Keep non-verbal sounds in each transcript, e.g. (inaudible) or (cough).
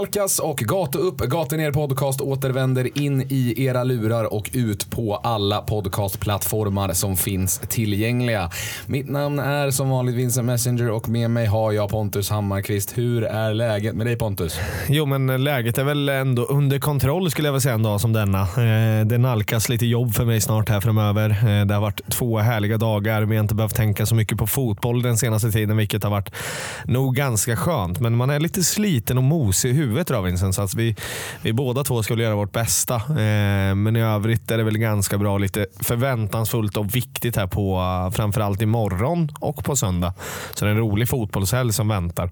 nalkas och Gata upp, Gata ner podcast återvänder in i era lurar och ut på alla podcastplattformar som finns tillgängliga. Mitt namn är som vanligt Vincent Messenger och med mig har jag Pontus Hammarkvist. Hur är läget med dig Pontus? Jo, men läget är väl ändå under kontroll skulle jag vilja säga en dag som denna. Eh, det nalkas lite jobb för mig snart här framöver. Eh, det har varit två härliga dagar. Vi har inte behövt tänka så mycket på fotboll den senaste tiden, vilket har varit nog ganska skönt. Men man är lite sliten och mosig i huvudet då Vincent, så att vi, vi båda två väl göra vårt bästa. Eh, men i övrigt är det väl ganska bra. Lite förväntansfullt och viktigt här på framförallt imorgon och på söndag. Så det är en rolig fotbollshelg som väntar.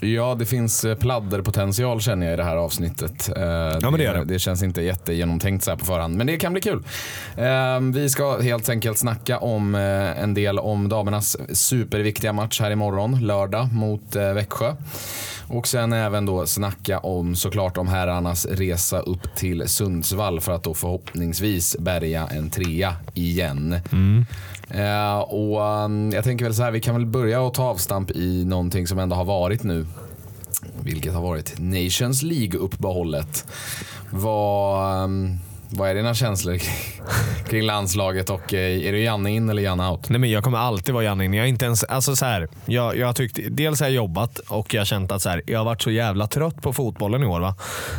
Ja, det finns pladderpotential känner jag i det här avsnittet. Ja, men det, gör det. det känns inte jättegenomtänkt så här på förhand, men det kan bli kul. Vi ska helt enkelt snacka om en del om damernas superviktiga match här imorgon, lördag mot Växjö. Och sen även då snacka om såklart om herrarnas resa upp till Sundsvall för att då förhoppningsvis bärga en trea igen. Mm. Uh, och um, jag tänker väl så här, vi kan väl börja och ta avstamp i någonting som ändå har varit nu. Vilket har varit Nations League-uppehållet. Vad... Um, vad är dina känslor (laughs) kring landslaget och eh, är du Janne in eller Janne out? Nej, men jag kommer alltid vara Janne in. Jag, inte ens, alltså så här, jag, jag har tyckt, dels har jag jobbat och jag har känt att så här, jag har varit så jävla trött på fotbollen i år. Va?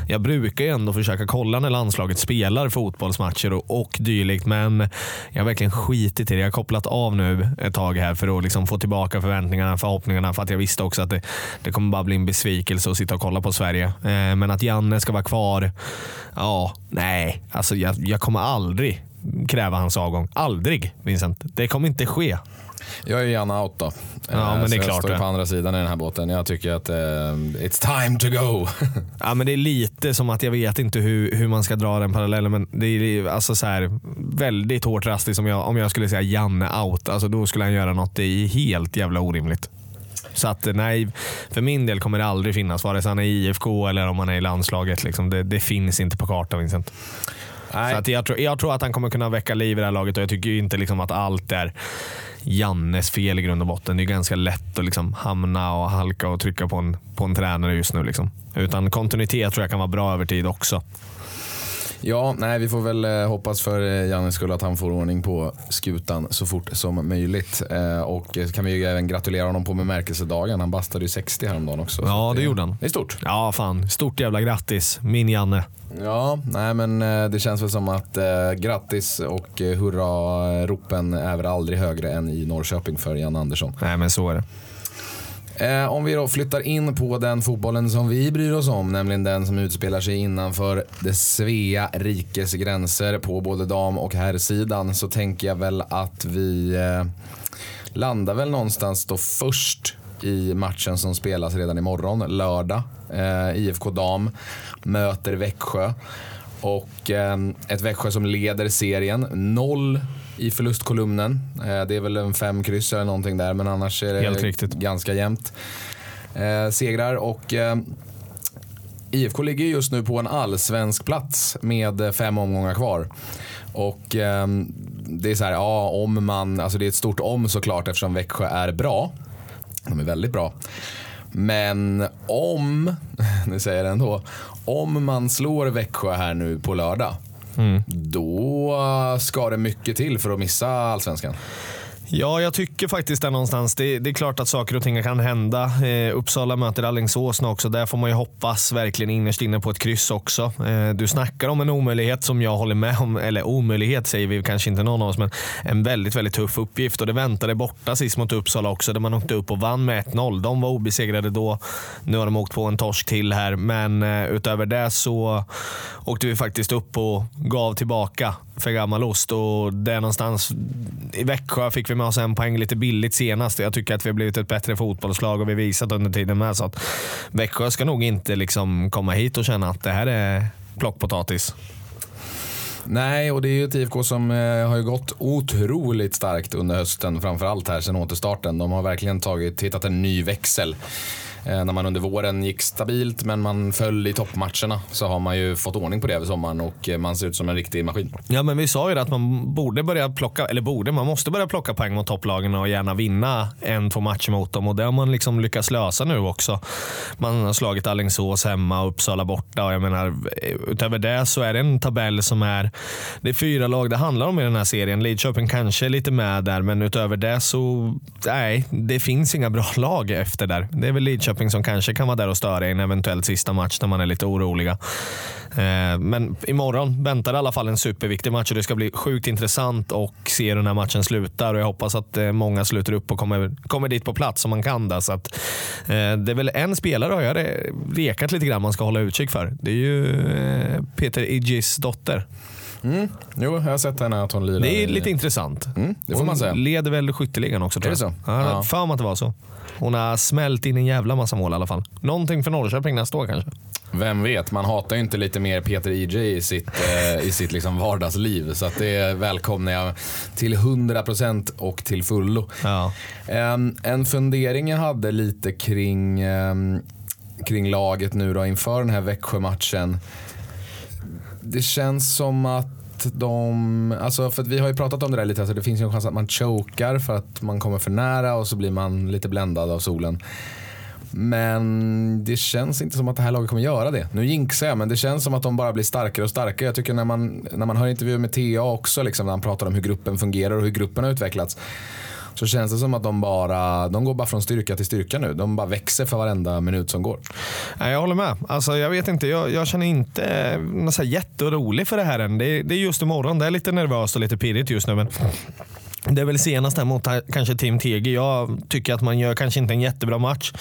Jag brukar ju ändå försöka kolla när landslaget spelar fotbollsmatcher och, och dylikt, men jag har verkligen skitit i det. Jag har kopplat av nu ett tag här för att liksom få tillbaka förväntningarna, förhoppningarna, för att jag visste också att det, det kommer bara bli en besvikelse att sitta och kolla på Sverige. Eh, men att Janne ska vara kvar, ja, nej. Alltså jag, jag kommer aldrig kräva hans avgång. Aldrig Vincent. Det kommer inte ske. Jag är gärna out då. Ja, men det är jag klart står det. på andra sidan i den här båten. Jag tycker att uh, it's time to go. (laughs) ja, men det är lite som att jag vet inte hur, hur man ska dra den parallellen. Men det är alltså så här, väldigt hårt drastiskt om jag, om jag skulle säga Janne out. Alltså, då skulle han göra något det är helt jävla orimligt. Så att nej, för min del kommer det aldrig finnas, vare sig han är i IFK eller om han är i landslaget. Liksom. Det, det finns inte på kartan Vincent. Nej. Så att jag, tror, jag tror att han kommer kunna väcka liv i det här laget och jag tycker inte liksom att allt är Jannes fel i grund och botten. Det är ganska lätt att liksom hamna och halka och trycka på en, på en tränare just nu. Liksom. Utan kontinuitet tror jag kan vara bra över tid också. Ja, nej, vi får väl eh, hoppas för eh, Jannes skull att han får ordning på skutan så fort som möjligt. Eh, och kan vi ju även gratulera honom på bemärkelsedagen. Han bastade ju 60 häromdagen också. Ja, det, det gjorde han. Det är stort. Ja, fan. Stort jävla grattis. Min Janne. Ja, nej men det känns väl som att eh, grattis och hurra-ropen är väl aldrig högre än i Norrköping för Jan Andersson. Nej, men så är det. Eh, om vi då flyttar in på den fotbollen som vi bryr oss om, nämligen den som utspelar sig innanför det Svea rikes gränser på både dam och herrsidan, så tänker jag väl att vi eh, landar väl någonstans då först i matchen som spelas redan imorgon, lördag. Eh, IFK Dam möter Växjö. Och eh, ett Växjö som leder serien. Noll i förlustkolumnen. Eh, det är väl en fem kryss eller någonting där, men annars är det ganska jämnt. Eh, segrar och eh, IFK ligger just nu på en allsvensk plats med fem omgångar kvar. Och eh, det är så här, ja om man, alltså det är ett stort om såklart eftersom Växjö är bra. De är väldigt bra. Men om, (laughs) nu säger jag det ändå, om man slår Växjö här nu på lördag Mm. Då ska det mycket till för att missa allsvenskan. Ja, jag tycker faktiskt det någonstans. Det, det, är klart att saker och ting kan hända. Eh, Uppsala möter Alingsås nu också. Där får man ju hoppas verkligen innerst inne på ett kryss också. Eh, du snackar om en omöjlighet som jag håller med om. Eller omöjlighet säger vi kanske inte någon av oss, men en väldigt, väldigt tuff uppgift. Och det väntade borta sist mot Uppsala också, där man åkte upp och vann med 1-0. De var obesegrade då. Nu har de åkt på en torsk till här, men eh, utöver det så åkte vi faktiskt upp och gav tillbaka för gammal ost. Och det är någonstans i Växjö fick vi med oss en poäng lite billigt senast. Jag tycker att vi har blivit ett bättre fotbollslag och vi har visat under tiden med. Så att Växjö ska nog inte liksom komma hit och känna att det här är plockpotatis. Nej, och det är ju ett IFK som eh, har gått otroligt starkt under hösten. Framförallt här sen återstarten. De har verkligen tagit, hittat en ny växel. Eh, när man under våren gick stabilt men man föll i toppmatcherna så har man ju fått ordning på det över sommaren och eh, man ser ut som en riktig maskin. Ja, men vi sa ju det att man borde börja plocka, eller borde, man måste börja plocka poäng mot topplagen och gärna vinna en, två matcher mot dem och det har man liksom lyckats lösa nu också. Man har slagit Alingsås hemma och Uppsala borta och jag menar eh, utöver det så är det en tabell som är, det är fyra lag det handlar om i den här serien. Lidköping kanske är lite med där men utöver det så, nej, det finns inga bra (laughs) lag efter där. Det är väl Lidköping som kanske kan vara där och störa i en eventuell sista match när man är lite oroliga. Eh, men imorgon väntar i alla fall en superviktig match och det ska bli sjukt intressant och se hur den här matchen slutar. Och jag hoppas att eh, många sluter upp och kommer, kommer dit på plats om man kan. Det. Så att, eh, det är väl en spelare har jag rekat lite grann man ska hålla utkik för. Det är ju Peter Idjis dotter. Mm. Jo, jag har sett henne att hon lirar. Det är lite i... intressant. Mm, det får hon man säga. leder väl skytteligan också. Är det så? Ja, ja. För att det var så. Hon har smält in en jävla massa mål i alla fall. Någonting för Norrköping nästa år kanske. Vem vet, man hatar ju inte lite mer Peter EJ i sitt, eh, i sitt liksom vardagsliv. Så att det välkomnar jag till 100% och till fullo. Ja. En, en fundering jag hade lite kring, eh, kring laget nu då inför den här Växjö-matchen. Det känns som att de, alltså för vi har ju pratat om det där lite, alltså det finns ju en chans att man chokar för att man kommer för nära och så blir man lite bländad av solen. Men det känns inte som att det här laget kommer göra det. Nu jinxar jag, men det känns som att de bara blir starkare och starkare. Jag tycker när man, när man hör intervjuer med TA också, liksom, när han pratar om hur gruppen fungerar och hur gruppen har utvecklats. Så känns det som att de bara, de går bara från styrka till styrka nu. De bara växer för varenda minut som går. Jag håller med. Alltså, jag vet inte, jag, jag känner inte eh, något så jätterolig för det här än. Det är, det är just imorgon. Det är lite nervöst och lite pirrigt just nu. Men det är väl senast här mot eh, kanske Team TG. Jag tycker att man gör kanske inte en jättebra match.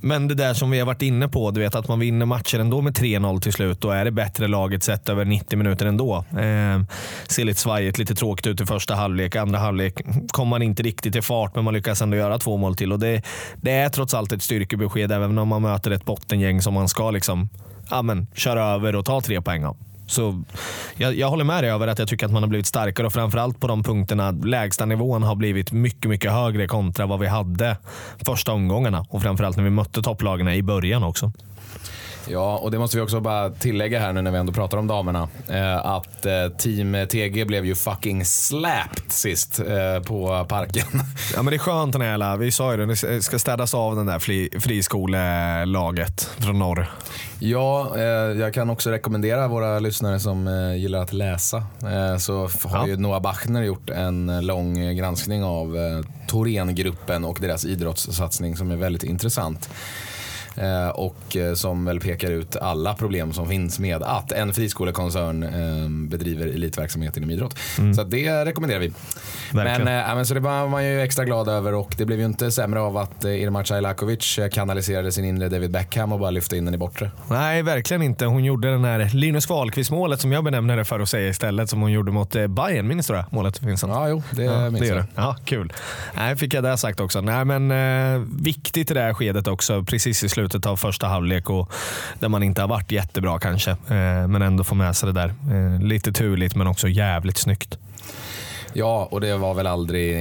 Men det där som vi har varit inne på, du vet att man vinner matcher ändå med 3-0 till slut. Då är det bättre laget sett över 90 minuter ändå. Eh, ser lite svajigt, lite tråkigt ut i första halvlek. Andra halvlek kommer man inte riktigt i fart, men man lyckas ändå göra två mål till. Och det, det är trots allt ett styrkebesked, även om man möter ett bottengäng som man ska liksom, amen, köra över och ta tre poäng av. Så jag, jag, håller med dig över att jag tycker att man har blivit starkare och framförallt på de punkterna lägsta nivån har blivit mycket, mycket högre kontra vad vi hade första omgångarna och framförallt när vi mötte topplagen i början också. Ja, och det måste vi också bara tillägga här nu när vi ändå pratar om damerna. Eh, att eh, Team TG blev ju fucking slapped sist eh, på parken. (laughs) Ja, men det är skönt den här, vi sa ju det, det ska städas av den där fri, friskolelaget från norr. Ja, jag kan också rekommendera våra lyssnare som gillar att läsa. Så har ja. ju Noah Bachner gjort en lång granskning av eh, Thorengruppen och deras idrottssatsning som är väldigt intressant. Eh, och eh, som väl pekar ut alla problem som finns med att en friskolekoncern eh, bedriver elitverksamhet inom idrott. Mm. Så det rekommenderar vi. Men, men, så det var man ju extra glad över och det blev ju inte sämre av att Irma Cajlakovic kanaliserade sin inre David Beckham och bara lyfte in den i bortre. Nej, verkligen inte. Hon gjorde den här Linus Wahlqvist målet som jag benämner det för att säga istället som hon gjorde mot Bayern. Minns du det målet? Vincent? Ja, jo, det ja, minns det jag. Ja, kul. Nej, fick jag det sagt också. Nej, men eh, viktigt i det här skedet också, precis i slutet slutet av första halvlek och där man inte har varit jättebra kanske. Eh, men ändå få med sig det där. Eh, lite turligt men också jävligt snyggt. Ja, och det var väl aldrig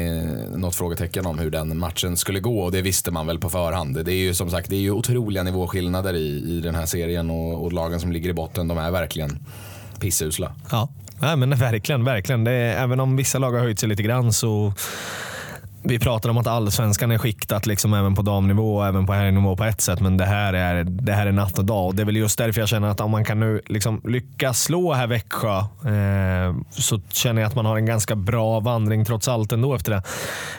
något frågetecken om hur den matchen skulle gå och det visste man väl på förhand. Det är ju som sagt det är ju otroliga nivåskillnader i, i den här serien och, och lagen som ligger i botten de är verkligen pissusla. Ja, ja men verkligen, verkligen. Är, även om vissa lag har höjt sig lite grann så vi pratar om att allsvenskan är skiktat liksom även på damnivå och även på herrnivå på ett sätt. Men det här, är, det här är natt och dag. Och det är väl just därför jag känner att om man kan nu liksom lyckas slå här Växjö eh, så känner jag att man har en ganska bra vandring trots allt ändå efter det.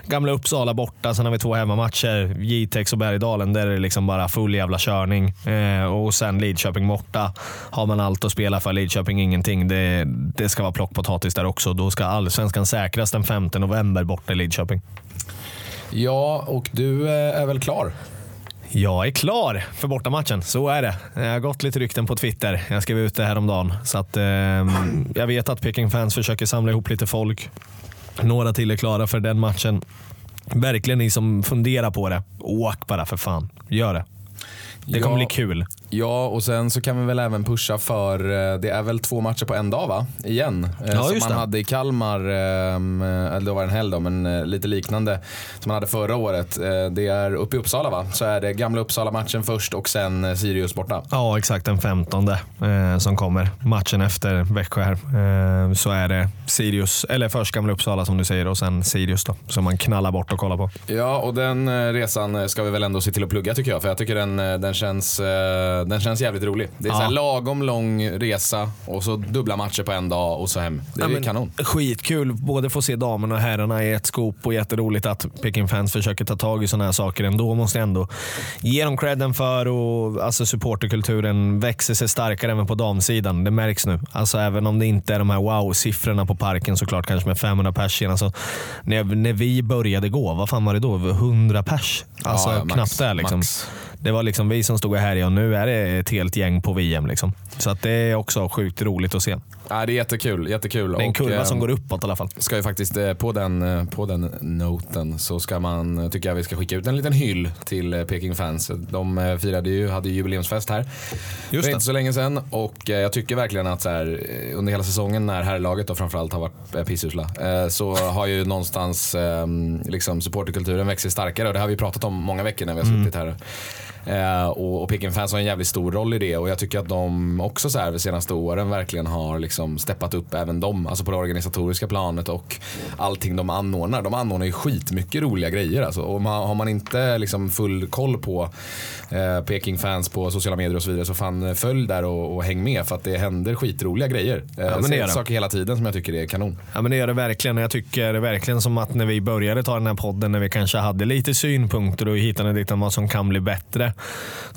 Gamla Uppsala borta, sen har vi två hemmamatcher. Jitex och Bergdalen, där är det liksom bara full jävla körning. Eh, och sen Lidköping borta. Har man allt att spela för, Lidköping ingenting. Det, det ska vara plockpotatis där också. Då ska allsvenskan säkras den 5 november borta i Lidköping. Ja, och du eh, är väl klar? Jag är klar för bortamatchen, så är det. Jag har gått lite rykten på Twitter. Jag skrev ut det häromdagen. Så att, eh, jag vet att Peking-fans försöker samla ihop lite folk. Några till är klara för den matchen. Verkligen ni som funderar på det, åk bara för fan. Gör det. Det kommer bli kul. Ja, och sen så kan vi väl även pusha för, eh, det är väl två matcher på en dag va? Igen. Eh, Ja, som man det. hade i Kalmar, ehm, eller då var det en helg då, men eh, lite liknande som man hade förra året. Eh, Det är uppe i Uppsala va? Så är det gamla Uppsala-matchen först och sen eh, Sirius borta. Ja, exakt den 15 eh, som kommer. Matchen efter Växjö här. Eh, så är det Sirius, eller först Gamla Uppsala som du säger och sen Sirius då. Som man knallar bort och kollar på. Ja, och den eh, resan eh, ska vi väl ändå se till att plugga tycker jag. För jag tycker den, eh, den, känns, eh, den känns jävligt rolig. Det är Ja. så lagom lång resa och så dubbla matcher på en dag och så hem. Det är Ja, kanon. Skitkul både få se damerna och herrarna i ett skop och jätteroligt att Peking-fans försöker ta tag i sådana här saker ändå. Måste jag ändå ge dem credden för och alltså supporterkulturen växer sig starkare även på damsidan. Det märks nu. Alltså även om det inte är de här wow-siffrorna på parken såklart, kanske med 500 pers igen. Alltså, när, när vi började gå, vad fan var det då? 100 pers? Alltså Ja, ja, max, knappt det liksom. max. Det var liksom vi som stod här och nu är det ett helt gäng på VM. Liksom. Så att det är också sjukt roligt att se. Ja, det är jättekul. jättekul. Det är en Och, kurva eh, som går uppåt i alla fall. ska ju faktiskt eh, på den, eh, på den noten så ska man, tycker jag vi ska skicka ut en liten hyll till Peking fans. De firade ju, hade ju jubileumsfest här Just för inte så länge sedan och jag tycker verkligen att så här, under hela säsongen när herrlaget då framförallt har varit pissusla så har ju någonstans eh, liksom supporterkulturen växer starkare och det har vi pratat om många veckor när vi har suttit här. Eh, och, och Peking fans har en jävligt stor roll i det och jag tycker att de också så här de senaste åren verkligen har liksom steppat upp även de, alltså på det organisatoriska planet och allting de anordnar. De anordnar ju skitmycket roliga grejer alltså. Och man, har man inte liksom full koll på eh, Peking fans på sociala medier och så vidare så fan eh, följ där och, och häng med för att det händer skitroliga grejer. Eh, men det gör det. saker hela tiden som jag tycker är kanon. Ja men det gör det verkligen. Jag tycker verkligen som att när vi började ta den här podden, när vi kanske hade lite synpunkter och hittade dit om vad som kan bli bättre.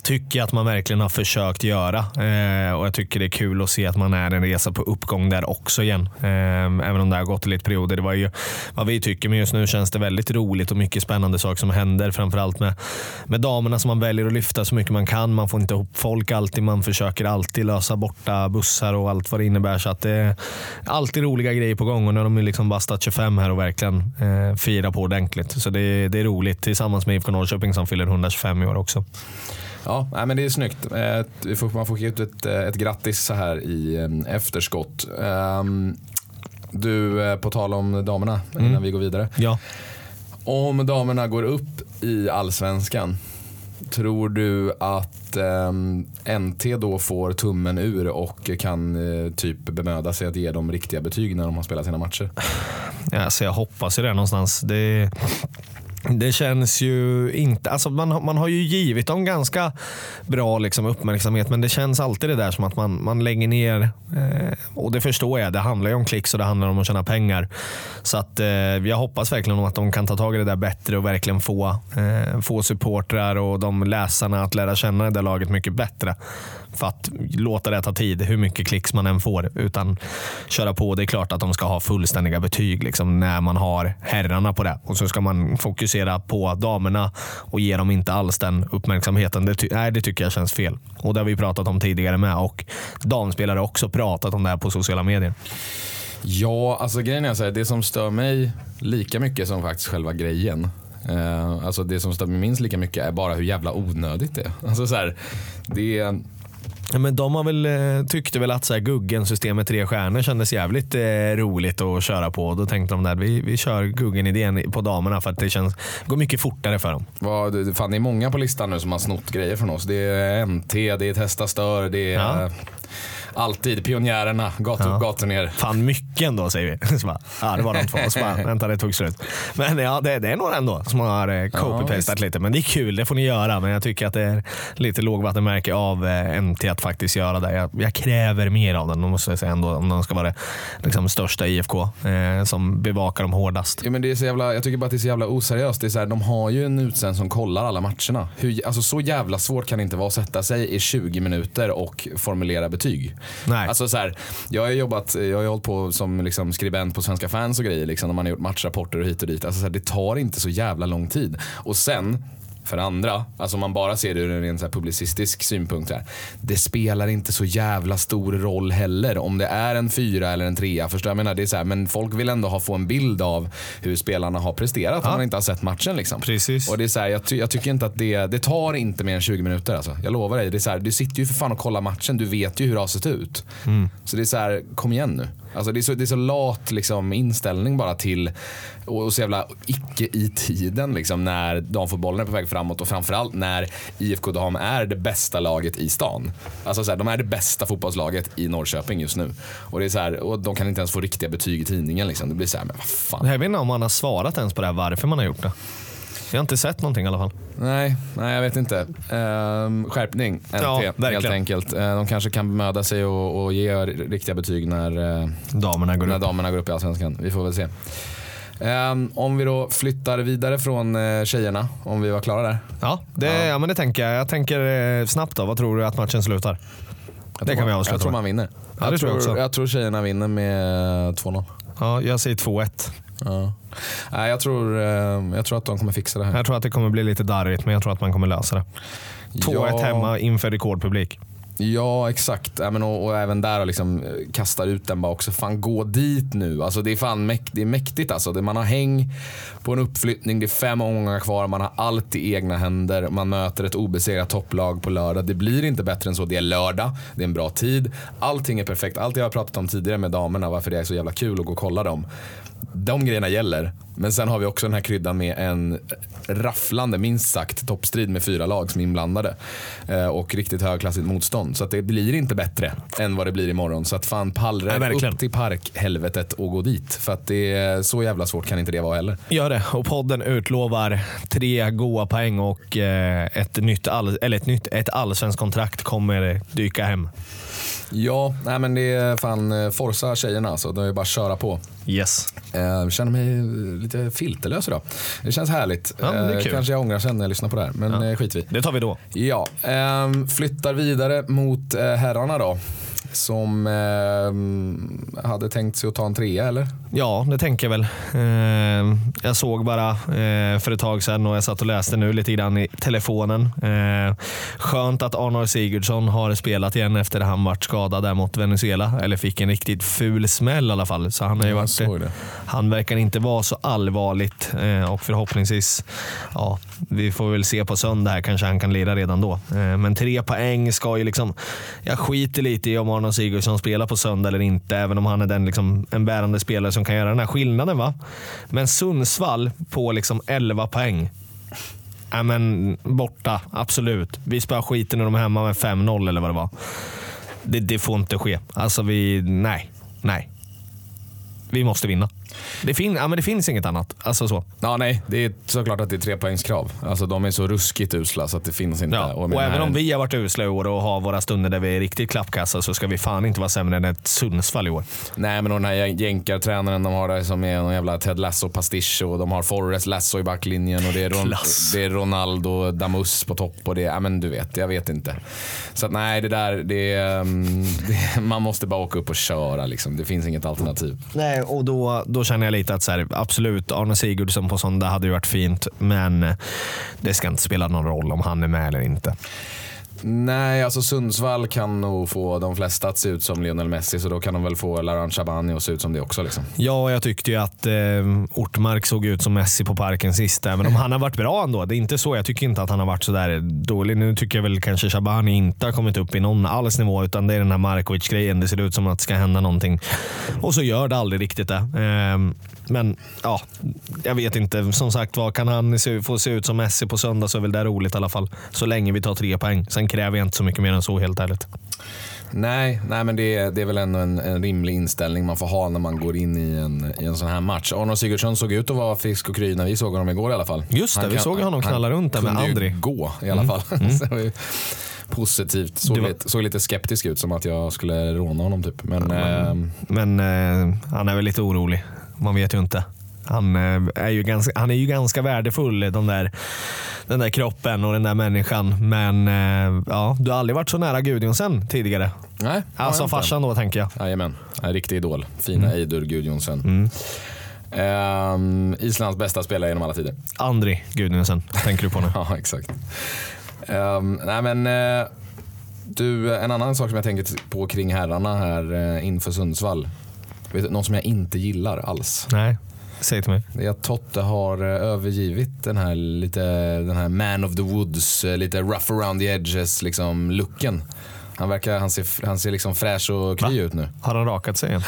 Tycker jag att man verkligen har försökt göra. Eh, och jag tycker det är kul att se att man är en resa på uppgång där också igen. Eh, även om det har gått i lite perioder. Det var ju vad vi tycker, men just nu känns det väldigt roligt och mycket spännande saker som händer. Framförallt med, med damerna som man väljer att lyfta så mycket man kan. Man får inte ihop folk alltid. Man försöker alltid lösa borta bussar och allt vad det innebär. Så att det är alltid roliga grejer på gång och nu har de liksom bastat 25 här och verkligen eh, firar på ordentligt. Så det, det är roligt tillsammans med IFK Norrköping som fyller 125 i år också. Ja, nej, men det är snyggt. Eh, vi får- Man får skicka ut ett, eh, ett grattis så här i efterskott. Ehm, Du, eh, på tal om damerna innan vi går vidare. Ja. Om damerna går upp i allsvenskan, tror du att ehm, NT då får tummen ur och kan typ bemöda sig att ge dem riktiga betyg när de har spelat sina matcher? Ja, så jag hoppas ju det någonstans. Det, det känns ju inte... Alltså man, har- man har ju givit dem ganska bra liksom uppmärksamhet men det känns alltid det där som att man, man lägger ner. Eh, och det förstår jag. Det handlar ju om klicks och det handlar om att tjäna pengar. Så att, eh, jag hoppas verkligen att de kan ta tag i det där bättre och verkligen få, eh, få supportrar och de läsarna att lära känna det där laget mycket bättre. För att låta det ta tid, hur mycket klicks man än får. Utan köra på. Det är klart att de ska ha fullständiga betyg liksom, när man har herrarna på det. Och så ska man fokusera på damerna och ge dem inte alls den uppmärksamheten. Det, ty- nej, det tycker jag känns fel. Och det har vi pratat om tidigare med. Och damspelare har också pratat om det här på sociala medier. Ja, alltså grejen är så här, det som stör mig lika mycket som faktiskt själva grejen. Eh, alltså det som stör mig minst lika mycket är bara hur jävla onödigt det är. Alltså så här, det är men de har väl, eh, tyckte väl att så här, Guggen-systemet tre stjärnor kändes jävligt eh, roligt att köra på. Då tänkte de där vi, vi kör Guggen-idén på damerna för att det känns, går mycket fortare för dem. Vad, det- fan, det är många på listan nu som har snott grejer från oss. Det är NT, det är Testa Stör, det är Ja. Alltid pionjärerna, gator Ja. upp, gator ner. Fan mycket ändå säger vi. (laughs) Så bara, ja det var de två. Så bara, vänta det tog slut. Men ja det, det är några ändå som har eh, copy-pastat visst. lite. Men det är kul, det får ni göra. Men jag tycker att det är lite lågvattenmärke av eh, NT att faktiskt göra det. Jag, jag kräver mer av den, de måste jag säga ändå. Om de ska vara det liksom, största IFK eh, som bevakar dem hårdast. Ja, men det är så jävla, jag tycker bara att det är så jävla oseriöst. Det är så här, de har ju en utsänd som kollar alla matcherna. Hur, alltså, så jävla svårt kan det inte vara att sätta sig i 20 minuter och formulera betyg. Nej. Alltså, så här, jag har jobbat, jag har hållit på som liksom, skribent på Svenska fans och grejer. Liksom, när man har gjort matchrapporter och hit och dit. Alltså, så här, det tar inte så jävla lång tid. Och sen för andra, alltså om man bara ser det ur en rent så publicistisk synpunkt. Här, det spelar inte så jävla stor roll heller om det är en fyra eller en trea. Förstår jag menar? Det är så här, men folk vill ändå ha, få en bild av hur spelarna har presterat Ja. om man inte har sett matchen. Liksom. Precis. Och det är så här, jag, ty- jag tycker inte att det, det tar inte mer än 20 minuter. Alltså. Jag lovar dig. Det är så här, du sitter ju för fan och kollar matchen. Du vet ju hur det har sett ut. Så det är så här, kom igen nu. Alltså det, är så, det är så lat liksom, inställning bara till och, och så jävla icke i tiden liksom, när damfotbollen är på väg framåt och framförallt när IFK Dam är det bästa laget i stan. Alltså så här, de är det bästa fotbollslaget i Norrköping just nu. Och, det är så här, och de kan inte ens få riktiga betyg i tidningen. Liksom. Det blir så här, men vad fan. Jag vet inte om man har svarat ens på det här varför man har gjort det. Jag har inte sett någonting i alla fall. Nej, nej jag vet inte. Ehm, skärpning, NT, Ja, helt enkelt. Eh, de kanske kan bemöda sig och, och ge riktiga betyg när, eh, Damerna går när upp. damerna går upp i Allsvenskan. Vi får väl se. Ehm, om vi då flyttar vidare från eh, tjejerna, om vi var klara där. Ja, det, Ja. ja. men det tänker jag. Jag tänker eh, snabbt då. Vad tror du att matchen slutar? Jag Det kan vi man- avsluta Jag tror man vinner. Ja, jag, tror jag också. jag tror tjejerna vinner med 2-0. Ja, jag säger 2-1. Ja. Nej, jag, tror, eh, jag tror att de kommer fixa det här. Jag tror att det kommer bli lite darrigt, men jag tror att man kommer lösa det. 2-1 Ja. hemma inför rekordpublik. Ja, exakt. Och, och även där och liksom eh, kastar ut den bara också. Fan, gå dit nu. Alltså, det är fan mäk- det är mäktigt. Alltså. Det, man har häng på en uppflyttning, det är fem omgångar kvar, man har allt i egna händer. Man möter ett obesegrat topplag på lördag. Det blir inte bättre än så. Det är lördag, det är en bra tid. Allting är perfekt. Allt jag har pratat om tidigare med damerna, varför det är så jävla kul att gå och kolla dem. De grejerna gäller. Men sen har vi också den här kryddan med en rafflande, minst sagt, toppstrid med fyra lag som är inblandade. Eh, och riktigt högklassigt motstånd. Så att det blir inte bättre än vad det blir imorgon. Så att fan pallra verkligen. upp till parkhelvetet och gå dit. För att det är så jävla svårt kan inte det vara heller. Gör det. Och podden utlovar tre goa poäng och eh, ett nytt, all, eller ett nytt ett allsvenskt kontrakt kommer dyka hem. Ja, nej men det är fan eh, Forza tjejerna alltså. Det är bara att köra på. Yes. Eh, Jag känner mig lite filterlös idag. Det känns härligt. Ja, det Eh. Kanske jag ångrar sen när jag lyssnar på det här, men Ja. skit vi. Det tar vi då. Ja, ehm, flyttar vidare mot eh, herrarna då. Som ehm, hade tänkt sig att ta en trea eller? Ja, det tänker jag väl. Eh, jag såg bara eh, för ett tag sedan och jag satt och läste nu lite grann i telefonen. Eh, skönt att Arnor Sigurdsson har spelat igen efter att han vart skadad där mot Venezuela. Eller fick en riktigt ful smäll i alla fall. Så han, har ju varit, han verkar inte vara så allvarligt eh, och förhoppningsvis, ja, vi får väl se på söndag här, kanske han kan lira redan då. Eh, men tre poäng ska ju liksom, jag skiter lite i om Arnor Sigurdsson spelar på söndag eller inte, även om han är den liksom, en bärande spelare som kan göra den här skillnaden. va. Men Sundsvall på liksom 11 poäng. Ja, men borta, absolut. Vi spöar skiten ur dem hemma med 5-0 eller vad det var. Det, det får inte ske. Alltså vi, nej, nej. Vi måste vinna. Det, fin, ja, men det finns inget annat. Alltså så. Ja, nej, det är såklart att det är trepoängskrav. Alltså de är så ruskigt usla så att det finns inte. Ja. Och, den även här- om vi har varit usla i år och har våra stunder där vi är riktigt klappkassa så ska vi fan inte vara sämre än ett Sundsvall i år. Nej, men den här jänkartränaren de har där som är någon jävla Ted Lasso-pastisch och de har Forrest Lasso i backlinjen och det är, Ron, det är Ronaldo Damus på topp och det är, ja men du vet, jag vet inte. Så att nej, det där, det är, um, (laughs) det, man måste bara åka upp och köra liksom. Det finns inget alternativ. Nej, och då, då känner jag lite att så här, absolut, Arne Sigurdsson på söndag hade ju varit fint, men det ska inte spela någon roll om han är med eller inte. Nej, alltså Sundsvall kan nog få de flesta att se ut som Lionel Messi så då kan de väl få Laurent Chabani att se ut som det också. Liksom. Ja, jag tyckte ju att eh, Ortmark såg ut som Messi på parken sist, även om han har varit bra ändå. Det är inte så. Jag tycker inte att han har varit sådär dålig. Nu tycker jag väl kanske Shabani inte har kommit upp i någon alls nivå, utan det är den här Markovic-grejen. Det ser ut som att det ska hända någonting och så gör det aldrig riktigt det. Eh, men ja, jag vet inte. Som sagt var, kan han få se ut som Messi på söndag så är väl det roligt i alla fall. Så länge vi tar tre poäng. Sen kräver jag inte så mycket mer än så helt ärligt. Nej, nej men det är, det är väl ändå en, en rimlig inställning man får ha när man går in i en, i en sån här match. Arnold Sigurdsson såg ut att vara frisk och kry när vi såg honom igår i alla fall. Just det, vi såg honom knalla runt där med Andri. gå i alla fall. (laughs) Det var ju positivt. Såg, var- lite, såg lite skeptisk ut som att jag skulle råna honom typ. Men, ehm, Men eh, han är väl lite orolig. Man vet ju inte. Han, eh, är, ju ganska, han är ju ganska värdefull, de där, den där kroppen och den där människan. Men eh, ja, du har aldrig varit så nära Gudjonsen tidigare. nej, Alltså farsan då tänker jag. Jajamän, en riktig idol. Fina Mm. Eidur Gudjonsen. Um, Islands bästa spelare genom alla tider. Andri Gudnäsen tänker du på nu. (laughs) ja, exakt. Um, nej men, uh, du, en annan sak som jag tänker på kring herrarna här inför Sundsvall. Vet du, något som jag inte gillar alls. Nej, säg till mig. Det är att Totte har uh, övergivit den här, lite, den här man of the woods, lite rough around the edges liksom, looken. Han, verkar, han ser, han ser liksom fräsch och kry ut nu. Har han rakat sig igen?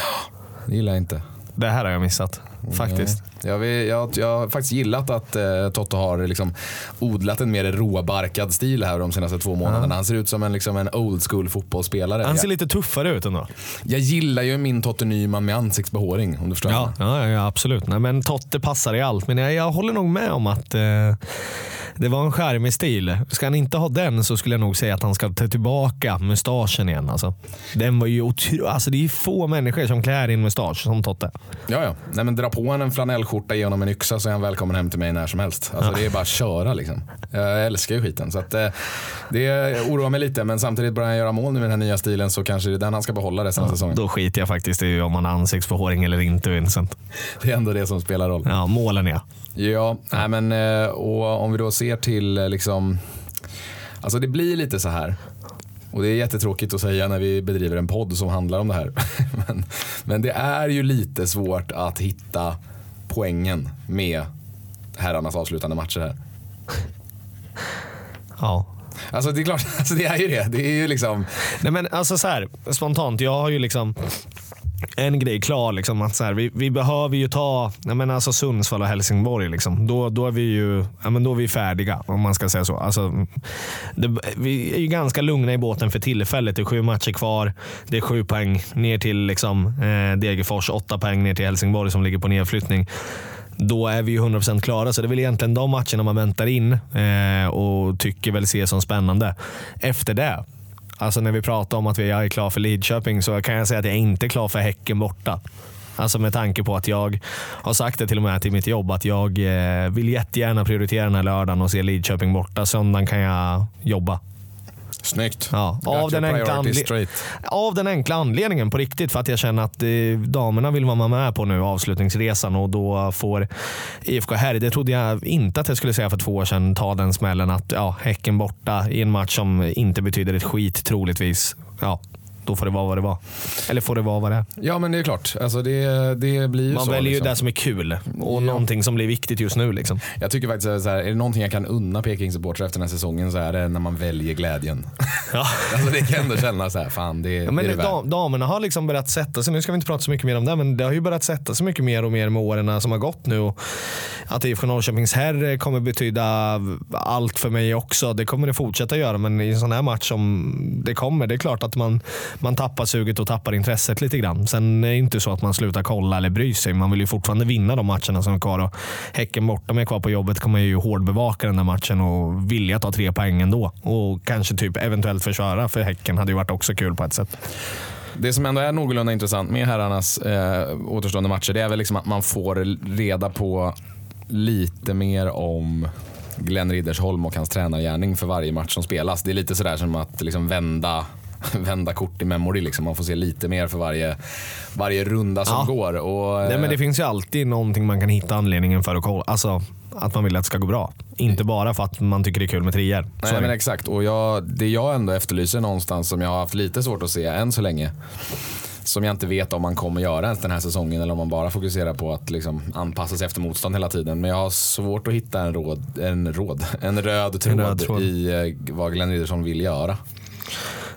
Det gillar jag inte. Det här har jag missat. Faktiskt. Jag, vill, jag, jag har faktiskt gillat att eh, Toto har liksom odlat en mer råbarkad stil här de senaste två månaderna. Han ser ut som en, liksom en old school fotbollsspelare. Han ser lite tuffare ut ändå. Jag gillar ju min Totte Nyman med ansiktsbehåring om du förstår. Ja, ja, ja, absolut. Nej, men Totte passar i allt. Men jag, jag håller nog med om att eh, det var en charmig stil. Ska han inte ha den så skulle jag nog säga att han ska ta tillbaka mustaschen igen. Alltså. Den var ju otro... alltså, det är få människor som klär in mustasch som Totte. Ja, ja. Nej, men dra på en flanellskjorta, ge honom en yxa så är han välkommen hem till mig när som helst. Alltså, ja. Det är bara att köra liksom. Jag älskar ju skiten. Så att, eh, det oroar mig lite, men samtidigt börjar han göra mål nu med den här nya stilen så kanske det är den han ska behålla resten ja, av säsongen. Då skiter jag faktiskt i om han har ansiktsbehåring eller inte Vincent. Det är ändå det som spelar roll. Ja, målen ja. Ja, nej, men, eh, och om vi då ser till eh, liksom, alltså det blir lite så här. Och det är jättetråkigt att säga när vi bedriver en podd som handlar om det här. (laughs) men, men det är ju lite svårt att hitta poängen med herrarnas avslutande matcher här. (laughs) Ja. Alltså det är klart, (laughs) alltså det är ju det. Det är ju liksom... Nej men alltså så här, spontant, jag har ju liksom en grej klar. Liksom, att så här, vi, vi, behöver ju ta jag menar, alltså Sundsvall och Helsingborg. Liksom. Då, då, är vi ju ja, men då är vi färdiga, om man ska säga så. Alltså, det, vi är ju ganska lugna i båten för tillfället. Det är sju matcher kvar. Det är sju poäng ner till liksom, eh, Degerfors, åtta poäng ner till Helsingborg som ligger på nedflyttning då är vi ju 100% klara. Så det är väl egentligen de matcherna man väntar in eh, och tycker väl ser som spännande. Efter det, Alltså när vi pratar om att jag är klar för Lidköping så kan jag säga att jag inte är klar för Häcken borta. Alltså med tanke på att jag har sagt det till och med till mitt jobb att jag eh, vill jättegärna prioritera den här lördagen och se Lidköping borta. Söndagen kan jag jobba. Snyggt. Ja, av, den enkla av den enkla anledningen på riktigt för att jag känner att eh, damerna vill vara med på nu avslutningsresan och då får IFK Herr, det trodde jag inte att jag skulle säga för två år sedan, ta den smällen att ja, Häcken borta i en match som inte betyder ett skit troligtvis. Ja, då får det vara vad det var. Eller får det vara vad det är. Ja men det är klart. Alltså det, det blir ju Man så, väljer liksom. ju det som är kul och ja. någonting som blir viktigt just nu. Liksom. Jag tycker faktiskt att är det någonting jag kan unna Peking-supportrar efter den här säsongen så är det när man väljer glädjen. (laughs) Ja. alltså det kan ändå kännas så här, fan det, ja, men det är det dam, Damerna har liksom börjat sätta sig, nu ska vi inte prata så mycket mer om det, men det har ju börjat sätta sig mycket mer och mer med åren som har gått nu. Och att IFK Norrköpings herr kommer betyda allt för mig också. Det kommer det fortsätta göra, men i en sån här match som det kommer, det är klart att man, man tappar suget och tappar intresset lite grann. Sen är det inte så att man slutar kolla eller bry sig. Man vill ju fortfarande vinna de matcherna som är kvar. Och häcken borta med kvar på jobbet kommer ju hårdbevaka den där matchen och vilja ta tre poäng ändå. Och kanske typ eventuellt försvara för Häcken hade ju varit också kul på ett sätt. Det som ändå är någorlunda intressant med herrarnas eh, återstående matcher det är väl liksom att man får reda på lite mer om Glenn Riddersholm och hans tränargärning för varje match som spelas. Det är lite sådär som att liksom vända (laughs) vända kort i memory. Liksom. Man får se lite mer för varje, varje runda som ja. går. Och, Nej, men det finns ju alltid någonting man kan hitta anledningen för att kolla. Alltså, att man vill att det ska gå bra. Inte bara för att man tycker det är kul med trier. Nej, men exakt. Och jag, det jag ändå efterlyser någonstans som jag har haft lite svårt att se än så länge som jag inte vet om man kommer göra ens den här säsongen eller om man bara fokuserar på att liksom anpassa sig efter motstånd hela tiden. Men jag har svårt att hitta en, råd, en, råd, en röd tråd, en röd tråd. i eh, vad Glenn Riddersson vill göra.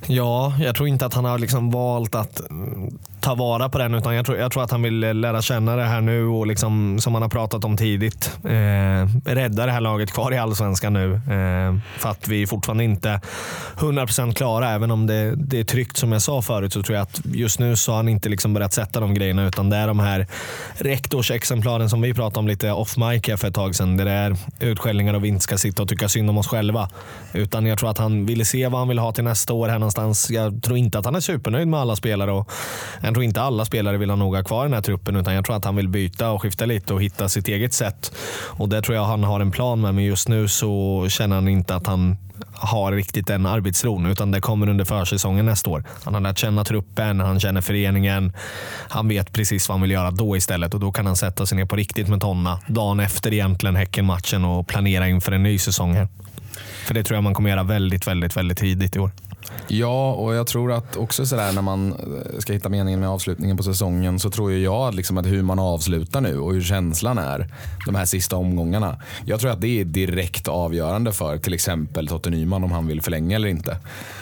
Ja, jag tror inte att han har liksom valt att mm, ta vara på den. Utan jag tror, jag tror att han vill eh, lära känna det här nu och liksom, som han har pratat om tidigt. Eh, rädda det här laget kvar i Allsvenskan nu. Eh, för att vi är fortfarande inte 100% klara. Även om det, det är tryggt som jag sa förut så tror jag att just nu så har han inte liksom börjat sätta de grejerna. Utan det är de här rektorsexemplaren som vi pratade om lite off mic för ett tag sedan. Det är utskällningar och vi inte ska sitta och tycka synd om oss själva. Utan jag tror att han ville se vad han vill ha till nästa år här någonstans. Jag tror inte att han är supernöjd med alla spelare. Och jag tror inte alla spelare vill ha noga kvar i den här truppen utan jag tror att han vill byta och skifta lite och hitta sitt eget sätt. Och Det tror jag han har en plan med men just nu så känner han inte att han har riktigt den arbetsron utan det kommer under försäsongen nästa år. Han har lärt känna truppen, han känner föreningen. Han vet precis vad han vill göra då istället och då kan han sätta sig ner på riktigt med Tonna dagen efter egentligen Häcken-matchen och planera inför en ny säsong här. För det tror jag man kommer göra väldigt, väldigt, väldigt tidigt i år. Ja, och jag tror att också sådär när man eh, ska hitta meningen med avslutningen på säsongen så tror jag liksom att hur man avslutar nu och hur känslan är de här sista omgångarna. Jag tror att det är direkt avgörande för till exempel Totte Nyman om han vill förlänga eller inte.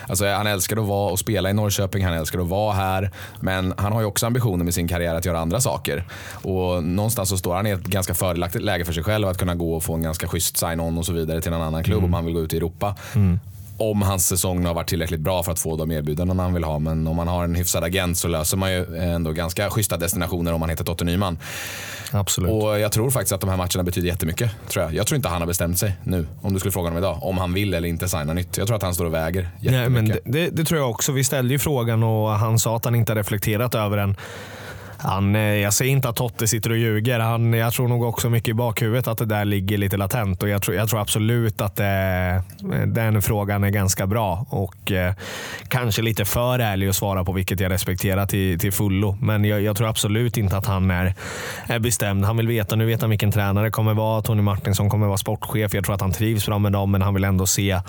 Alltså, han älskar att vara och spela i Norrköping, han älskar att vara här. Men han har ju också ambitioner med sin karriär att göra andra saker. Och någonstans så står han i ett ganska fördelaktigt läge för sig själv att kunna gå och få en ganska schysst sign-on och så vidare till en annan klubb mm. om han vill gå ut i Europa. Mm om hans säsong har varit tillräckligt bra för att få de erbjudanden han vill ha. Men om man har en hyfsad agent så löser man ju ändå ganska schyssta destinationer om man heter Totte Nyman. Absolut. Och jag tror faktiskt att de här matcherna betyder jättemycket. Tror jag. jag tror inte han har bestämt sig nu, om du skulle fråga honom idag, om han vill eller inte signa nytt. Jag tror att han står och väger jättemycket. Nej, men det, det, det tror jag också. Vi ställde ju frågan och han sa att han inte reflekterat över den. Han, eh, jag säger inte att Totte sitter och ljuger. Han, jag tror nog också mycket i bakhuvudet att det där ligger lite latent. Och jag, tror, jag tror absolut att det, den frågan är ganska bra. Och eh, Kanske lite för ärlig att svara på, vilket jag respekterar till, till fullo. Men jag, jag, tror absolut inte att han är, är bestämd. Han vill veta, nu vet han vilken tränare kommer vara. Tony Martinsson kommer vara sportchef. Jag tror att han trivs bra med dem, men han vill ändå se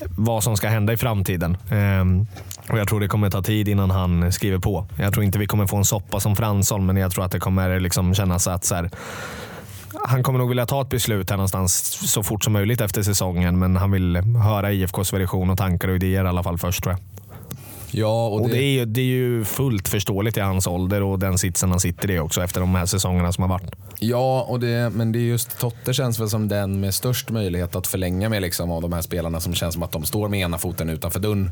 vad som ska hända i framtiden. Ehm, och Jag tror det kommer ta tid innan han skriver på. Jag tror inte vi kommer få en soppa som Fransson, men jag tror att det kommer liksom kännas att så här, han kommer nog vilja ta ett beslut här någonstans så fort som möjligt efter säsongen, men han vill höra IFKs version och tankar och idéer i alla fall först tror jag. Ja, och, och det... det, är ju, det är ju fullt förståeligt i hans ålder och den sitsen han sitter i också efter de här säsongerna som har varit. Ja, och det, men det är just Totte känns väl som den med störst möjlighet att förlänga med liksom, av de här spelarna som känns som att de står med ena foten utanför dörren.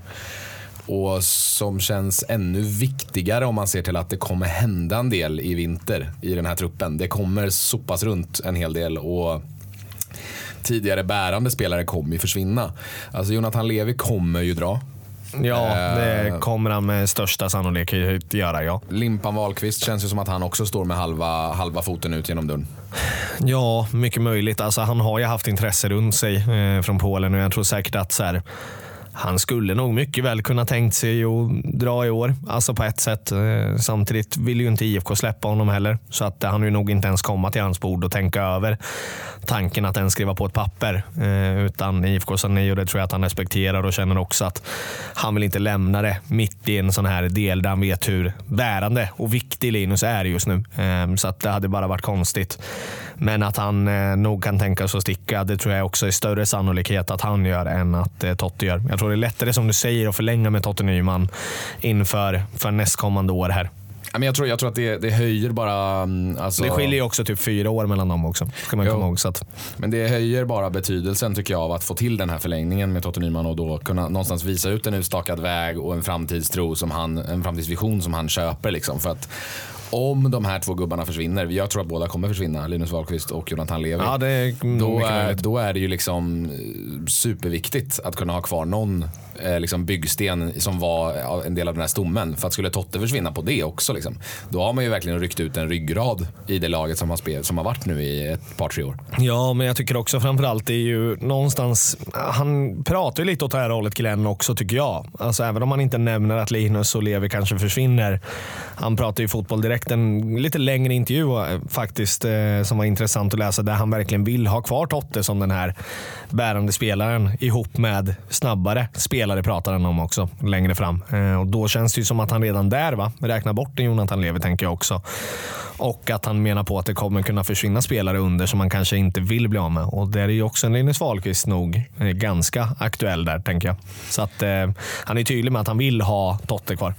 Och som känns ännu viktigare om man ser till att det kommer hända en del i vinter i den här truppen. Det kommer så pass runt en hel del. och tidigare bärande spelare kommer ju försvinna. Alltså Jonathan Levi kommer ju dra. Ja, det eh, kommer han med största sannolikhet göra. Ja. Limpan Wahlqvist känns ju som att han också står med halva, halva foten ut genom dörren. Ja, mycket möjligt. Alltså, han har ju haft intresse runt sig eh, från Polen och jag tror säkert att så här, han skulle nog mycket väl kunna tänkt sig att dra i år. Alltså på ett sätt. Eh, samtidigt vill ju inte IFK släppa honom heller. Så att han vill nog inte ens komma till hans bord och tänka över tanken att ens skriva på ett papper. Eh, utan IFK sa nej och det tror jag att han respekterar och känner också att han vill inte lämna det mitt i en sån här del där han vet hur bärande och viktig Linus är just nu. Eh, så att det hade bara varit konstigt. Men att han eh, nog kan tänka sig att sticka, det tror jag också är större sannolikhet att han gör än att eh, Totte gör. Jag tror det är lättare som du säger att förlänga med Totte Nyman inför för nästkommande år här. jag, tror, jag tror att det, det höjer bara... Mm, alltså... Det skiljer ju också typ fyra år mellan dem också. Ska man komma ihåg, så att... Men det höjer bara betydelsen tycker jag av att få till den här förlängningen med Totte Nyman och då kunna någonstans visa ut en utstakad väg och en framtidstro som han, en framtidsvision som han köper. Liksom. För att om de här två gubbarna försvinner, jag tror att båda kommer försvinna, Linus Wahlqvist och Jonathan Levi. Ja, det är då, är, då är det ju liksom eh, superviktigt att kunna ha kvar någon eh, liksom byggsten som var en del av den här stommen. För att skulle Totte försvinna på det också, liksom, då har man ju verkligen ryckt ut en ryggrad i det laget som har, spel, som har varit nu i ett par, tre år. Ja, men jag tycker också framförallt det är ju någonstans, han pratar ju lite åt det här hållet Glenn också tycker jag. Alltså även om han inte nämner att Linus och Levi kanske försvinner. Han pratar ju fotboll direkt, en lite längre intervju eh, faktiskt eh, som var intressant att läsa där han verkligen vill ha kvar Totte som den här bärande spelaren ihop med snabbare spelare spelare pratar han om också längre fram. Eh, och Då känns det ju som att han redan där va, räknar bort en Jonathan Levi tänker jag också. Och att han menar på att det kommer kunna försvinna spelare under som man kanske inte vill bli av med. Och där är ju också en Linus Wahlqvist nog eh, ganska aktuell där tänker jag. Så att eh, han är tydlig med att han vill ha Totte kvar.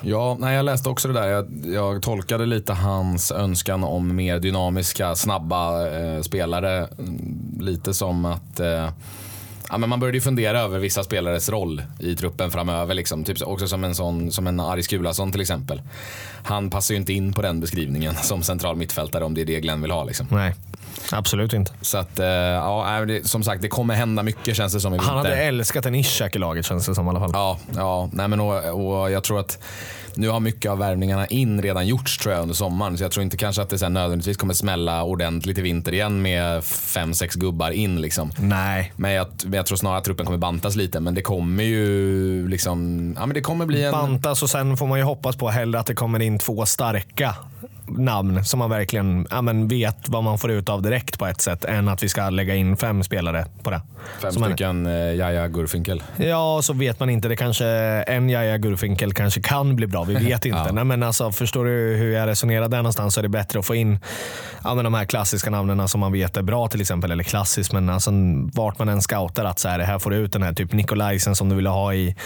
Ja, nej, jag läste också det där. Jag, jag tolkade lite hans önskan om mer dynamiska, snabba eh, spelare. Mm, lite som att eh, Ja, men man började ju fundera över vissa spelares roll i truppen framöver. Liksom. Typ också som en, sån, som en Aris Skulason till exempel. Han passar ju inte in på den beskrivningen som central mittfältare om det är det Glenn vill ha. Liksom. Nej. Absolut inte. Så att, eh, ja, som sagt, det kommer hända mycket känns det som i vinter. Han hade älskat en Ishak i laget känns det som i alla fall. Ja, ja nej men och, och jag tror att nu har mycket av värvningarna in redan gjorts tror jag under sommaren. Så jag tror inte kanske att det sen nödvändigtvis kommer smälla ordentligt i vinter igen med fem, sex gubbar in. Liksom. Nej. Men jag, jag tror snarare att truppen kommer bantas lite. Men det kommer ju liksom, ja men det kommer bli en... Bantas och sen får man ju hoppas på hellre att det kommer in två starka namn som man verkligen ja, men vet vad man får ut av direkt på ett sätt än att vi ska lägga in fem spelare på det. Fem som stycken man, eh, Jaja Gurfinkel. Ja, så vet man inte. Det kanske, en Jaja Gurfinkel kanske kan bli bra. Vi vet (laughs) inte. ja. Nej, men alltså, förstår du hur jag resonerar där någonstans så är det bättre att få in ja, men de här klassiska namnen som man vet är bra till exempel. Eller klassiskt, men alltså, vart man än scoutar att så här, här får du ut den här typ Nikolajsen som du ville ha i,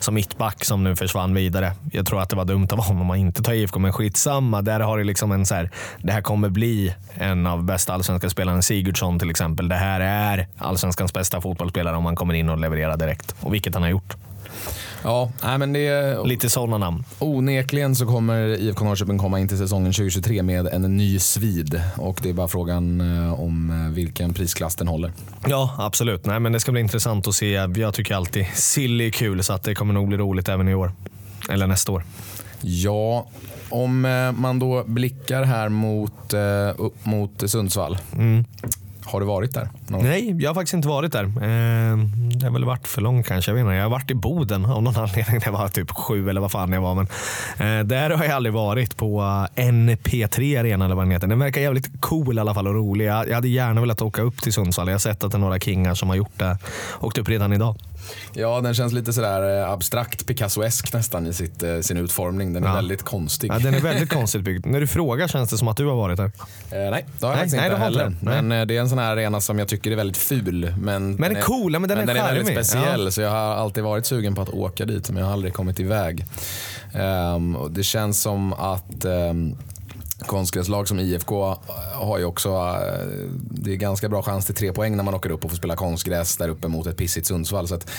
som mittback som nu försvann vidare. Jag tror att det var dumt av honom att inte ta IFK, men skitsamma. Där har det liksom en så här, det här kommer bli en av bästa allsvenska spelarna, Sigurdsson till exempel. Det här är allsvenskans bästa fotbollsspelare om man kommer in och levererar direkt. Och vilket han har gjort. Ja, nej men det är... Lite sådana namn. Onekligen så kommer IFK Norrköping komma in till säsongen 2023 med en ny svid. Och det är bara frågan eh, om eh, vilken prisklass den håller. Ja, absolut. Nej, men det ska bli intressant att se. Jag tycker alltid silly är kul, så att det kommer nog bli roligt även i år. Eller nästa år. Ja, om eh, man då blickar här mot, eh, upp mot Sundsvall. Mm. Har du varit där? Någon? Nej, jag har faktiskt inte varit där. Eh, det har väl varit för långt kanske. Jag, vet inte. jag har varit i Boden av någon (laughs) anledning. Det var typ sju eller vad fan jag var. Men, där har jag aldrig varit på NP3 Arena eller vad den heter. Den verkar jävligt cool i alla fall och rolig. Jag, hade gärna velat åka upp till Sundsvall. Jag har sett att det är några kingar som har gjort det. Åkt upp redan idag. Ja, den känns lite sådär eh, abstrakt Picasso-esk nästan i sitt, eh, sin utformning. Den är ja. väldigt konstig. Ja, den är väldigt (laughs) konstigt byggd. När du frågar känns det som att du har varit där. Eh, nej, det har jag nej, faktiskt nej, inte heller. Inte. Men eh, det är en sån här arena som jag tycker är väldigt ful. Men, men den är cool, men den, men är, den är väldigt speciell. Ja. Så jag har alltid varit sugen på att åka dit, men jag har aldrig kommit iväg. Um, och det känns som att um, konstgräslag som IFK har ju också, eh, det är ganska bra chans till tre poäng när man åker upp och får spela konstgräs där uppe mot ett pissigt Sundsvall. Så att,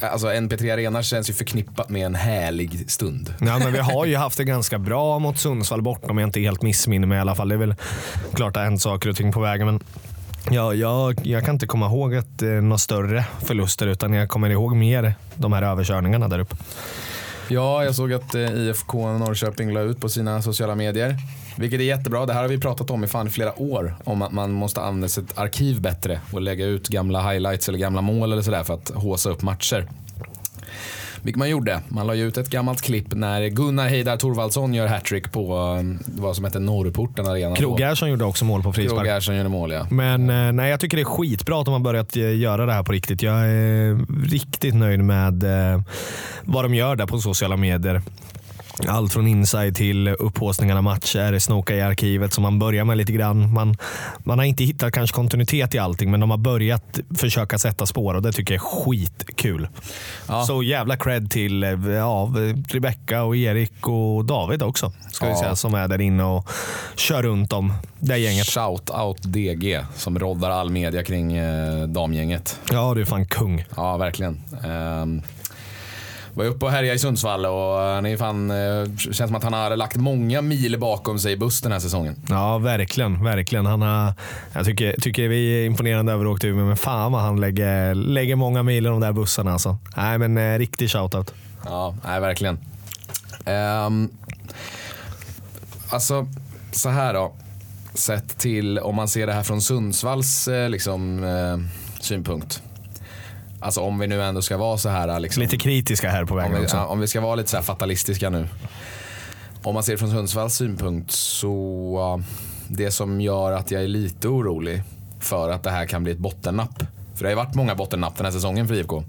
alltså NP3 Arena känns ju förknippat med en härlig stund. Ja, men vi har ju haft det ganska bra mot Sundsvall bort om jag inte helt missminner mig i alla fall. Det är väl klart att hänt saker och ting på vägen. Men Ja, jag, jag kan inte komma ihåg att, eh, några större förluster utan jag kommer ihåg mer de här överkörningarna där uppe. Ja, jag såg att eh, IFK Norrköping la ut på sina sociala medier. Vilket är jättebra. Det här har vi pratat om i fan flera år. Om att man måste använda sitt arkiv bättre och lägga ut gamla highlights eller gamla mål eller sådär för att håsa upp matcher. Vilket man gjorde. Man la ut ett gammalt klipp när Gunnar Heidar Thorvaldsson gör hattrick på um, vad som hette Norrporten Arena. Krog Gerson gjorde också mål på frispark. Krog Gerson gjorde mål ja. Men eh, nej, jag tycker det är skitbra att de har börjat eh, göra det här på riktigt. Jag är riktigt nöjd med eh, vad de gör där på sociala medier. Allt från inside till upphåsningar av matcher, snoka i arkivet som man börjar med lite grann. Man, man har inte hittat kanske kontinuitet i allting, men de har börjat försöka sätta spår och det tycker jag är skitkul. Ja. Så jävla cred till ja, Rebecca och Erik och David också, ska ja. vi säga, som är där inne och kör runt om det gänget. Shout out DG som roddar all media kring eh, damgänget. Ja, du är fan kung. Ja, verkligen. Um, var uppe och härjade i Sundsvall och han är fan, eh, känns som att han har lagt många mil bakom sig i buss den här säsongen. Ja, verkligen. verkligen. Han har, jag tycker, tycker vi är imponerande över åkt Umeå, men fan vad han lägger, lägger många mil i de där bussarna. Alltså. Nej, men eh, riktig shoutout. Ja, nej, verkligen. Um, alltså, så här då. Sett till, om man ser det här från Sundsvalls eh, liksom, eh, synpunkt. Alltså om vi nu ändå ska vara så här. Liksom, lite kritiska här på vägen om vi, också. Om vi ska vara lite så fatalistiska nu. Om man ser det från Sundsvalls synpunkt så det som gör att jag är lite orolig för att det här kan bli ett bottennapp. För det har ju varit många bottennapp den här säsongen för IFK.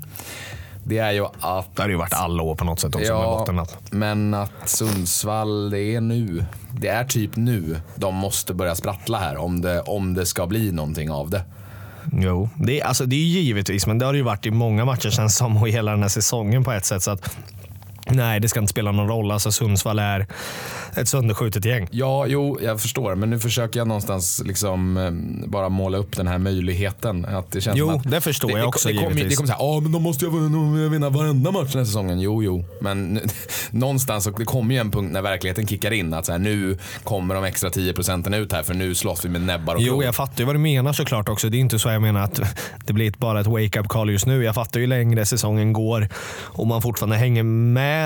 Det är ju att... Det har ju varit alla år på något sätt också ja, med bottennapp. Men att Sundsvall, det är nu. Det är typ nu de måste börja sprattla här om det, om det ska bli någonting av det. Jo, det är, alltså, det är givetvis, men det har det ju varit i många matcher känns som och hela den här säsongen på ett sätt. Så att Nej, det ska inte spela någon roll. Alltså Sundsvall är ett sönderskjutet gäng. Ja, jo, jag förstår. Men nu försöker jag någonstans liksom eh, bara måla upp den här möjligheten. Att det känns Jo, att det förstår det, jag också det, det kommer, givetvis. det kommer säga, ja men de måste ju vinna, varenda match den här säsongen. Jo, jo. Men (laughs) någonstans, så det kommer ju en punkt när verkligheten kickar in. Att så här, nu kommer de extra 10 procenten ut här för nu slåss vi med näbbar och Jo, klor. jag fattar ju vad du menar såklart också. Det är inte så jag menar att (laughs) det blir bara ett wake-up call just nu. Jag fattar ju längre säsongen går och man fortfarande hänger med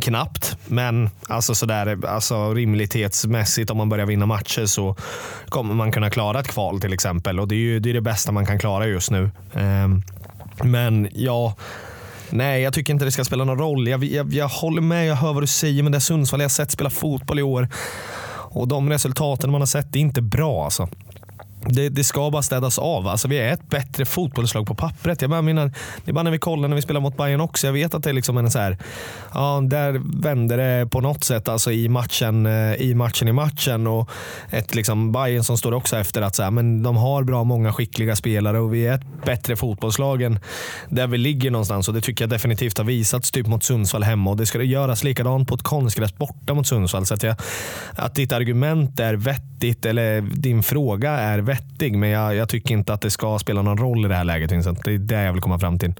knappt. Men alltså sådär, alltså rimlighetsmässigt om man börjar vinna matcher så kommer man kunna klara ett kval till exempel. Och det är ju det, är det bästa man kan klara just nu. Ehm, men ja, Nej, jag tycker inte det ska spela någon roll. Jag, jag, jag håller med, jag hör vad du säger, men det är Sundsvall jag har sett spela fotboll i år. Och de resultaten man har sett, det är inte bra alltså. Det, det ska bara städas av. Alltså, vi är ett bättre fotbollslag på pappret. Jag bara menar, det är bara när vi kollar när vi spelar mot Bayern också. Jag vet att det är liksom en så här, ja, där vänder det på något sätt alltså i matchen eh, i matchen i matchen. Och ett liksom Bayern som står också efter att så här, men de har bra många skickliga spelare och vi är ett bättre fotbollslag än där vi ligger någonstans. Och det tycker jag definitivt har visats typ mot Sundsvall hemma och det ska det göras likadant på ett konstgräs borta mot Sundsvall. Så att, jag, att ditt argument är vettigt eller din fråga är vettig men jag, jag tycker inte att det ska spela någon roll i det här läget Vincent. Det är det jag vill komma fram till.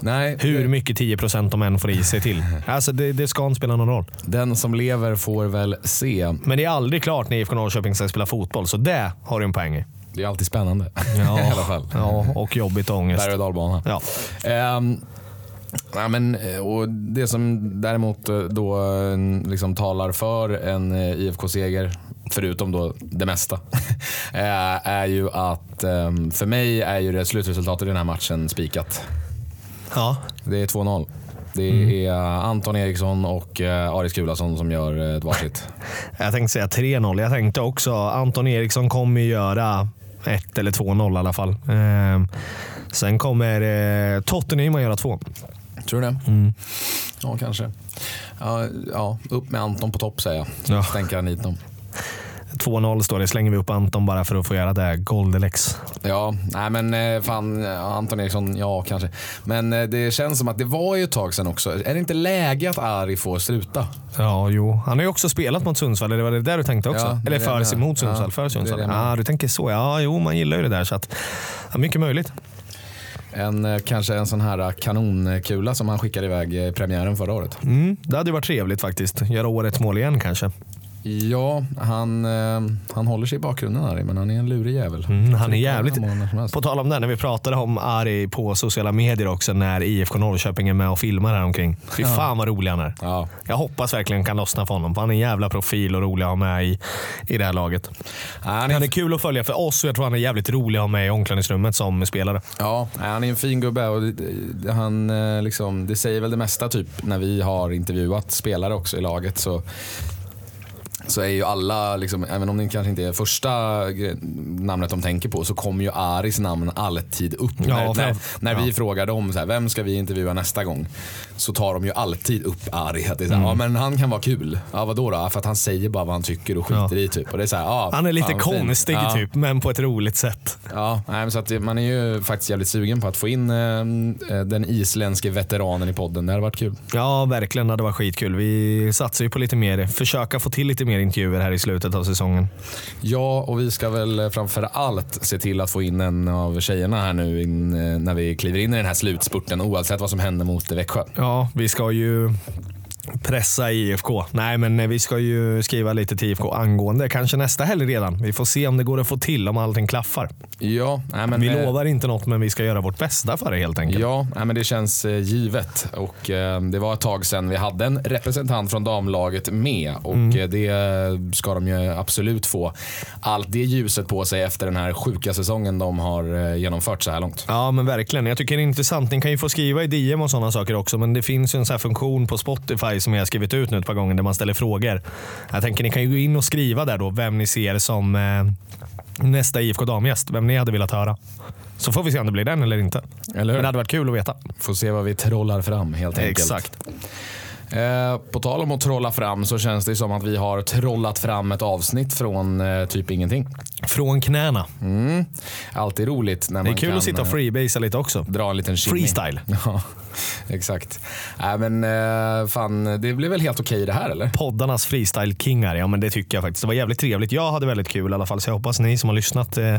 Nej, Hur det- mycket 10% de än får i sig till. (laughs) Alltså det, det ska inte spela någon roll. den som lever får väl se. Men det är aldrig klart när IFK Norrköping ska spela fotboll, så det har du en poäng i. Det är alltid spännande. Ja, (laughs) I alla fall. Ja, och jobbigt och ångest. Berg och dalbana. Ja. Ehm, ja, men, och det som däremot då eh, liksom talar för en eh, IFK-seger, förutom då det mesta, (laughs) eh, är ju att ehm, för mig är ju det slutresultatet i den här matchen spikat. ja. Det är 2-0. Det Mm. är Anton Eriksson och eh, Aris Kulason som gör eh, ett varsitt. (laughs) Jag tänkte säga 3-0. Jag tänkte också Anton Eriksson kommer göra 1 eller 2-0 i alla fall. Ehm, sen kommer Tottenham att göra 2. Tror du det? Mm. Ja, kanske. Ja, ja, upp med Anton på topp säger jag. Ja. Stänker han hit dem. 2-0 står det. Slänger vi upp Anton bara för att få göra det. Goldelex. Ja, nej men eh, fan ja, Anton Eriksson, ja kanske. Men eh, det känns som att det var ju ett tag sedan också. Är det inte läge att Ari får sluta? Ja, jo. Han har ju också spelat mot Sundsvall. Eller var det där du tänkte också? Ja, eller för sig mot Sundsvall. Ja, för Sundsvall. Ja, du tänker så. Ja, jo, man gillar ju det där. Så att, ja, mycket möjligt. En, eh, kanske en sån här kanonkula som han skickade iväg i premiären förra året. Mm, det hade ju varit trevligt faktiskt. Göra årets mål igen kanske. Ja, han, eh, han håller sig i bakgrunden Ari, men han är en lurig jävel. Mm, han är jävligt... På tal om det, när vi pratade om Ari på sociala medier också när IFK Norrköping är med och filmar här omkring. Fy fan vad rolig han är. Ja. Jag hoppas verkligen kan lossna för honom. För han är en jävla profil och rolig att ha med i, i det här laget. Han Han är, är kul att följa för oss och jag tror han är jävligt rolig att ha med i omklädningsrummet som spelare. ja, han är en fin gubbe och han, eh, liksom, det säger väl det mesta typ när vi har intervjuat spelare också i laget. Så så är ju alla, liksom, även om det kanske inte är första namnet de tänker på, så kommer ju Aris namn alltid upp. Ja, när när, när vi ja. frågar dem, så här, vem ska vi intervjua nästa gång? Så tar de ju alltid upp Ari. Att det är så Mm. här, ja, men han kan vara kul. Ja, vadå då? För att han säger bara vad han tycker och skiter i. Typ. Och det är så här, ja, Han är lite fan, konstig typ, men på ett roligt sätt. Ja, nej, så att man är ju faktiskt jävligt sugen på att få in eh, den isländske veteranen i podden. Det hade varit kul. Ja, verkligen. Det hade varit skitkul. Vi satsar ju på lite mer, försöka få till lite mer intervjuer här i slutet av säsongen. Ja, och vi ska väl framför allt se till att få in en av tjejerna här nu in, eh, när vi kliver in i den här slutspurten oavsett vad som händer mot Växjö. Ja, vi ska ju pressa IFK. Nej, men vi ska ju skriva lite till IFK angående kanske nästa helg redan. Vi får se om det går att få till om allting klaffar. Ja, nej, men, Vi eh, lovar inte något, men vi ska göra vårt bästa för det helt enkelt. Ja, nej, men det känns eh, givet. Och, eh, det var ett tag sedan vi hade en representant från damlaget med och Mm. eh, det ska de ju absolut få. Allt det ljuset på sig efter den här sjuka säsongen de har eh, genomfört så här långt. Ja, men verkligen. Jag tycker det är intressant. Ni kan ju få skriva i DM och sådana saker också, men det finns ju en sån här funktion på Spotify som jag har skrivit ut nu ett par gånger där man ställer frågor. Jag tänker ni kan ju gå in och skriva där då vem ni ser som eh, nästa IFK damgäst. Vem ni hade velat höra. Så får vi se om det blir den eller inte. Eller Men det hade varit kul att veta. Får se vad vi trollar fram helt enkelt. Exakt. Eh, på tal om att trolla fram så känns det som att vi har trollat fram ett avsnitt från eh, typ ingenting. Från knäna. Mm. Alltid roligt när man Det är kul kan att sitta och eh, freebasea lite också. dra en liten shimmy. Freestyle. (laughs) Ja, (laughs) exakt. Nej, men eh, fan, det blev väl helt okej det här eller? Poddarnas freestyle-kingar, ja men det tycker jag faktiskt. Det var jävligt trevligt. Jag hade väldigt kul i alla fall, så jag hoppas ni som har lyssnat eh,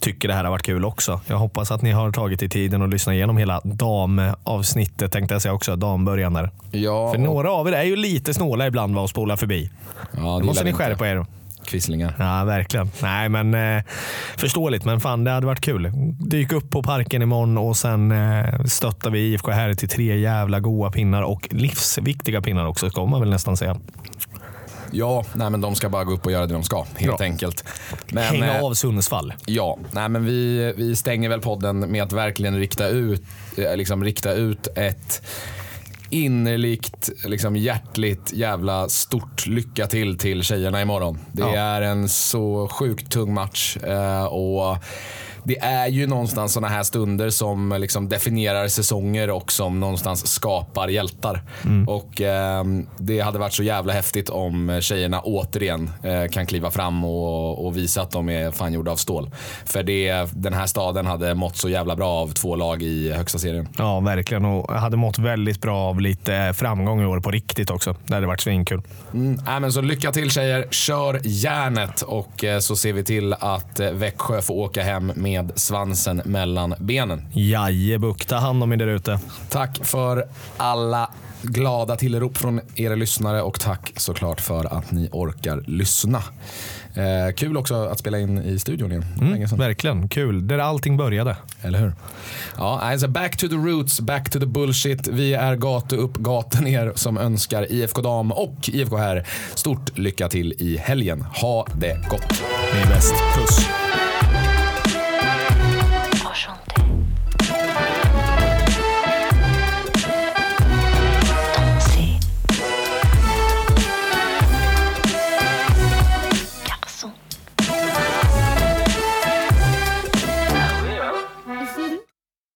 tycker det här har varit kul också. Jag hoppas att ni har tagit er tiden och lyssnat igenom hela damavsnittet tänkte jag säga också, dambörjan där. Ja, För några av er är ju lite snåla ibland vad att spola förbi. ja, det måste ni vi inte. skärpa er. Quislingar. Ja, verkligen. Nej, men eh, förståeligt. Men fan, det hade varit kul. Dyk upp på parken imorgon och sen eh, stöttar vi IFK här till tre jävla goa pinnar och livsviktiga pinnar också, ska man väl nästan säga. Ja, nej, men de ska bara gå upp och göra det de ska, helt Ja. enkelt. Men, Hänga eh, av Sundsvall. Ja, nej, men vi, vi stänger väl podden med att verkligen rikta ut, eh, liksom, rikta ut ett innerligt, liksom hjärtligt jävla stort lycka till till tjejerna imorgon. Det Ja. är en så sjukt tung match eh, och det är ju någonstans sådana här stunder som liksom definierar säsonger och som någonstans skapar hjältar. Och eh, Det hade varit så jävla häftigt om tjejerna återigen eh, kan kliva fram och, och visa att de är fan gjorda av stål. För det, den här staden hade mått så jävla bra av två lag i högsta serien. Ja, verkligen. Och hade mått väldigt bra av lite framgång i år på riktigt också. Det hade varit svinkul. Mm, men så lycka till tjejer, kör järnet och eh, så ser vi till att eh, Växjö får åka hem med svansen mellan benen. Jajebuk, ta hand om er där ute. Tack för alla glada tillrop från era lyssnare och tack såklart för att ni orkar lyssna. Eh, kul också att spela in i studion igen. Sedan. Verkligen, kul. Där allting började. Eller hur? Ja, alltså back to the roots, back to the bullshit. Vi är gatu upp, gata ner som önskar IFK Dam och IFK här stort lycka till i helgen. Ha det gott! Ni är bäst. Puss.